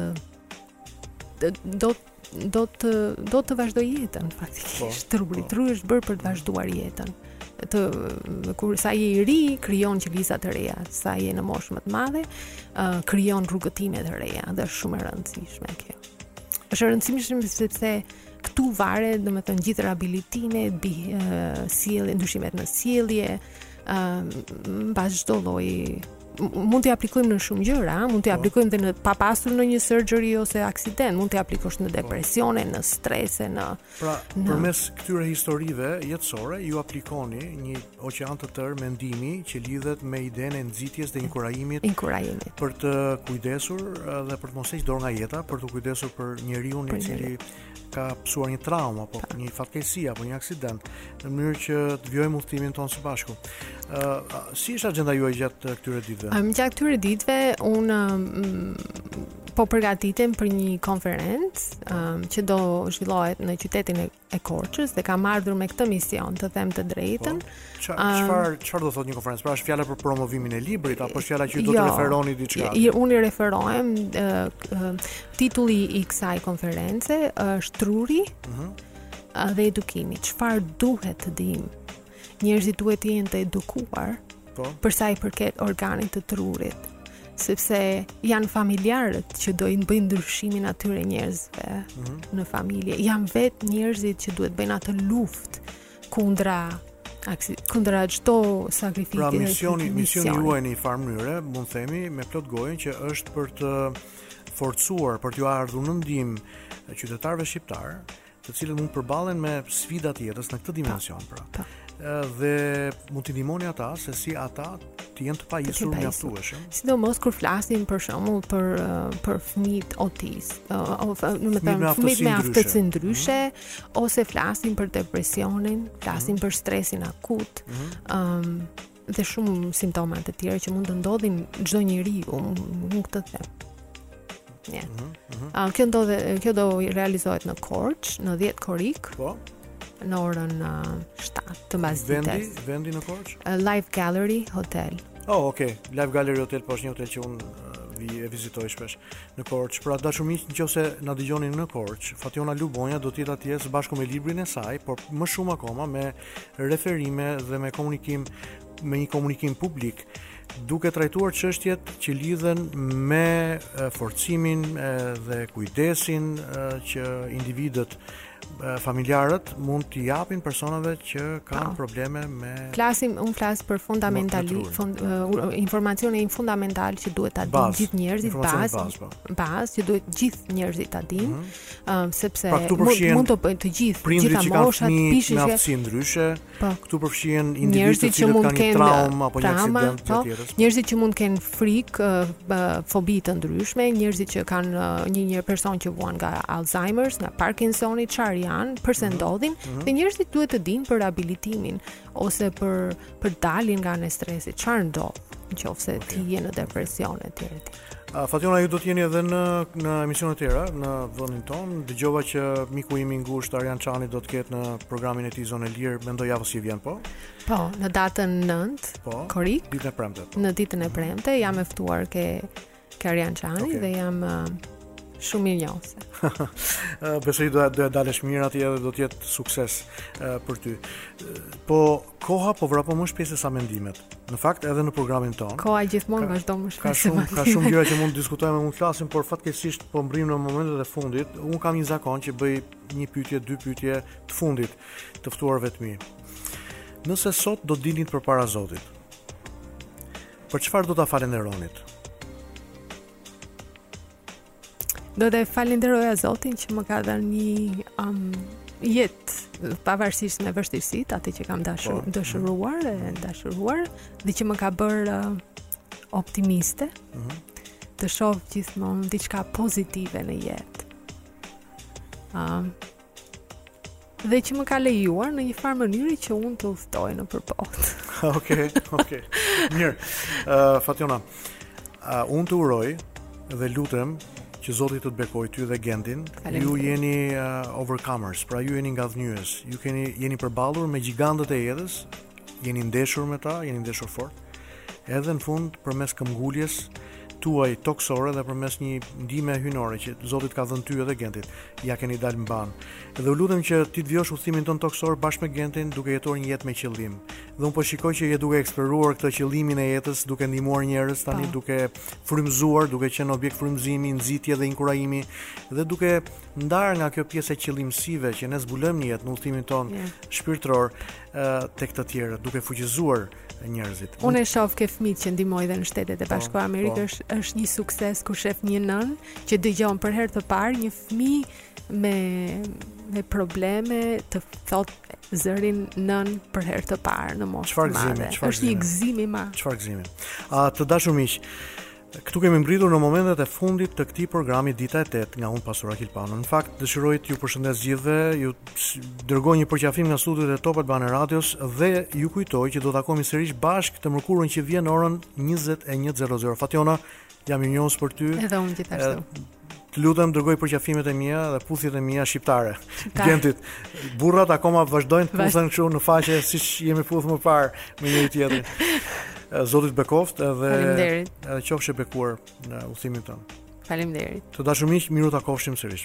[SPEAKER 4] do do të do të vazhdojë jetën faktikisht
[SPEAKER 3] po,
[SPEAKER 4] truri
[SPEAKER 3] po.
[SPEAKER 4] truri është bërë për të vazhduar jetën të kur sa je i ri krijon qeliza të reja sa je në moshë më të madhe uh, krijon rrugëtime të reja dhe është shumë e rëndësishme kjo është e rëndësishme sepse këtu varet domethënë gjithë rehabilitimi uh, sjellje ndryshimet në sjellje uh, mbas çdo lloji mund t'i aplikojmë në shumë gjëra, mund t'i
[SPEAKER 3] po.
[SPEAKER 4] aplikojmë dhe në pa pasur ndonjë surgery ose aksident, mund t'i aplikosh në po. depresione, në strese, në
[SPEAKER 3] Pra,
[SPEAKER 4] në...
[SPEAKER 3] përmes këtyre historive jetësore ju aplikoni një oqean të tërë mendimi që lidhet me idenë e nxitjes dhe inkurajimit.
[SPEAKER 4] Inkurajimit.
[SPEAKER 3] Për t'u kujdesur dhe për të mos hequr dorë nga jeta, për t'u kujdesur për njeriun i cili ka pësuar një traumë, apo pa. një fatkeqësi, apo një aksident, në mënyrë që të vijojmë udhëtimin tonë së bashku. Uh, si është axhenda juaj gjatë këtyre ditëve?
[SPEAKER 4] Um, gjatë këtyre ditëve, unë um, po përgatitem për një konferencë um, që do zhvillohet në qytetin e Korçës dhe kam ardhur me këtë mision të them të drejtën. Po.
[SPEAKER 3] Çfarë çfarë do thotë një konferencë? Pra është fjala për promovimin e librit apo është fjala që do të
[SPEAKER 4] jo.
[SPEAKER 3] referoni diçka?
[SPEAKER 4] Jo, unë i referohem titulli i kësaj konference është truri
[SPEAKER 3] ëh
[SPEAKER 4] mhm. dhe edukimi. Çfarë duhet të dimë? Njerëzit duhet të jenë të edukuar.
[SPEAKER 3] Po.
[SPEAKER 4] Për sa i përket organit të trurit sepse janë familjarët që do i bëjnë ndryshimin atyre njerëzve
[SPEAKER 3] mm -hmm.
[SPEAKER 4] në familje. Janë vetë njerëzit që duhet të bëjnë atë luftë kundra kundra çdo sakrifike.
[SPEAKER 3] Pra misioni, misioni juaj në një farë mënyre, mund të themi me plot gojën që është për të forcuar, për t'ju ardhur në ndihmë qytetarëve shqiptarë, të cilët mund të përballen me sfidat e jetës në këtë dimension, pra. Dhe mund t'i ndihmoni ata se si ata të jenë të pajisur mjaftueshëm.
[SPEAKER 4] Sidomos kur flasim për shembull për uh, për fëmijët autikë, uh, ose domethënë
[SPEAKER 3] fëmijët me aftësi
[SPEAKER 4] ndryshe mm -hmm. ose flasim për depresionin, flasim mm -hmm. për stresin akut. Ëm mm -hmm. um, dhe shumë simptoma të tjera që mund të ndodhin çdo njeriu, nuk të them. Një. Mm -hmm, mm -hmm. Ah, kjo do, dhe, kjo do realizohet në Korçë, në 10 korrik.
[SPEAKER 3] Po.
[SPEAKER 4] Në orën 7 ah,
[SPEAKER 3] të
[SPEAKER 4] mbasdites.
[SPEAKER 3] Vendi, vendi në Korçë?
[SPEAKER 4] Ah, Life Gallery Hotel.
[SPEAKER 3] Oh, okay. Life Gallery Hotel po është një hotel që un vi e vizitoj shpesh në Korçë. Pra të dashur miq, nëse na dëgjoni në Korçë, Fatjona Lubonja do të jetë atje së bashku me librin e saj, por më shumë akoma me referime dhe me komunikim me një komunikim publik duke trajtuar çështjet që lidhen me forcimin dhe kujdesin që individët familjarët mund t'i japin personave që kanë
[SPEAKER 4] po.
[SPEAKER 3] probleme me
[SPEAKER 4] Flasim, un flas për fundamentali, fund, uh, informacionin fundamental që duhet ta dinë gjithë njerëzit bazë.
[SPEAKER 3] Po.
[SPEAKER 4] Bazë, që duhet gjithë njerëzit ta dinë, mm -hmm. uh, sepse
[SPEAKER 3] pra,
[SPEAKER 4] mund, mund të bëjnë të gjithë,
[SPEAKER 3] gjithë
[SPEAKER 4] moshat,
[SPEAKER 3] fëmijë me aftësi ndryshe.
[SPEAKER 4] Po.
[SPEAKER 3] Këtu përfshihen individët
[SPEAKER 4] që mund
[SPEAKER 3] të
[SPEAKER 4] kenë
[SPEAKER 3] traumë apo një aksident të tjerë. Po.
[SPEAKER 4] Njerëzit që mund të kenë frikë, fobi të ndryshme, njerëzit që kanë një një person që vuan nga Alzheimer's, nga Parkinsoni, çfarë janë, përse
[SPEAKER 3] mhm.
[SPEAKER 4] ndodhin, mm -hmm. dhe njerëzit duhet të dinë për rehabilitimin ose për për daljen nga një stres, çfarë ndodh, nëse ti je në depresion
[SPEAKER 3] etj. Fatjona ju do të jeni edhe në në emisione të tjera në vendin tonë. Dëgjova që miku im i ngushtë Arian Çani do të ketë në programin e tij Zonë e Lirë, mendoj javës që vjen po.
[SPEAKER 4] Po, në datën 9
[SPEAKER 3] po,
[SPEAKER 4] korrik,
[SPEAKER 3] ditën e premte. Po.
[SPEAKER 4] Në ditën e premte jam e ftuar ke ke Arian Çani
[SPEAKER 3] okay.
[SPEAKER 4] dhe jam uh, shumë mirënjohëse.
[SPEAKER 3] Besoj do ia dalësh mirë atje dhe do të jetë sukses uh, për ty. Uh, po Koha po vrapon më shpejt se sa mendimet. Në fakt edhe në programin tonë.
[SPEAKER 4] Koha gjithmonë vazhdon më shpejt. Ka
[SPEAKER 3] shumë ka shumë gjëra që mund të diskutojmë, mund të flasim, por fatkeqësisht po mbrim në momentet e fundit. Un kam një zakon që bëj një pyetje, dy pyetje të fundit të ftuarve të mi. Nëse sot do të dilnit përpara Zotit, për çfarë do ta falënderonit?
[SPEAKER 4] Do të falenderoja Zotin që më ka dhënë një um, jetë pavarësisht me vështirësitë, atë që kam dashur,
[SPEAKER 3] po.
[SPEAKER 4] dëshiruar e dashuruar, dhe që më ka bërë uh, optimiste.
[SPEAKER 3] Ëh. Uh -huh.
[SPEAKER 4] Të shoh gjithmonë diçka pozitive në jetë. Ëh. Um, dhe që më ka lejuar në një farë mënyrë që unë të udhtoj nëpër botë.
[SPEAKER 3] ok, ok. Mirë, uh, Fatjona, uh, unë të uroj dhe lutem që Zoti të të bekojë ty dhe
[SPEAKER 4] Gentin,
[SPEAKER 3] ju jeni uh, overcomers, pra ju jeni ngadhënjyes, ju keni, jeni përballur me gjigantët e jetës, jeni ndeshur me ta, jeni ndeshur fort, Edhe në fund, përmes këmbguljes tuaj tokësore dhe përmes një ndihme hyjnore që Zoti të ka dhënë ty edhe Gentit, ia keni dalë mbanë. Dhe unë lutem që ti të vijosh udhëtimin tonë tokësor bashkë me Gentin duke jetuar një jetë me qëllim. Dhe unë po shikoj që je duke eksploruar këtë qëllimin e jetës, duke ndihmuar njerëz tani,
[SPEAKER 4] po. Po.
[SPEAKER 3] duke frymëzuar, duke qenë objekt frymëzimi, nxitje dhe inkurajimi dhe duke ndarë nga kjo pjesë e qëllimësive që ne zbulojmë në jetë në udhëtimin tonë
[SPEAKER 4] yeah.
[SPEAKER 3] shpirtëror tek të tjerët, duke fuqizuar njerëzit.
[SPEAKER 4] Unë e shoh ke fëmijët që ndihmoj dhe në Shtetet e
[SPEAKER 3] po,
[SPEAKER 4] Bashkuara
[SPEAKER 3] po.
[SPEAKER 4] të Amerikës është është një sukses kur shef një nënë që dëgjon për herë të parë një fëmijë me me probleme të thotë zërin nënë për herë të parë në moshë.
[SPEAKER 3] Çfarë gëzimi, çfarë gëzimi.
[SPEAKER 4] Është një gëzim i madh.
[SPEAKER 3] Çfarë gëzimi. A të dashur miq, Këtu kemi mbërritur në momentet e fundit të këtij programi Dita e Tetë nga unë Pastor Akil Pano. Në fakt, dëshiroj t'ju përshëndes gjithëve, ju dërgoj një përqafim nga studiot e Top Albana Radios dhe ju kujtoj që do të takohemi sërish bashkë të mërkurën që vjen orën 21:00. Fatjona, jam mirënjohës për ty.
[SPEAKER 4] Edhe unë gjithashtu.
[SPEAKER 3] Të lutem dërgoji përqafimet e mia dhe puthjet e mia shqiptare. Gentit, burrat akoma vazhdojnë të puthen kështu në faqe siç jemi puth më parë me njëri-tjetrin. Zoti t' bekoftë edhe edhe qofsh e bekuar në udhëtimin tonë.
[SPEAKER 4] Faleminderit.
[SPEAKER 3] Të dashur miq, mirutakofshim sërish.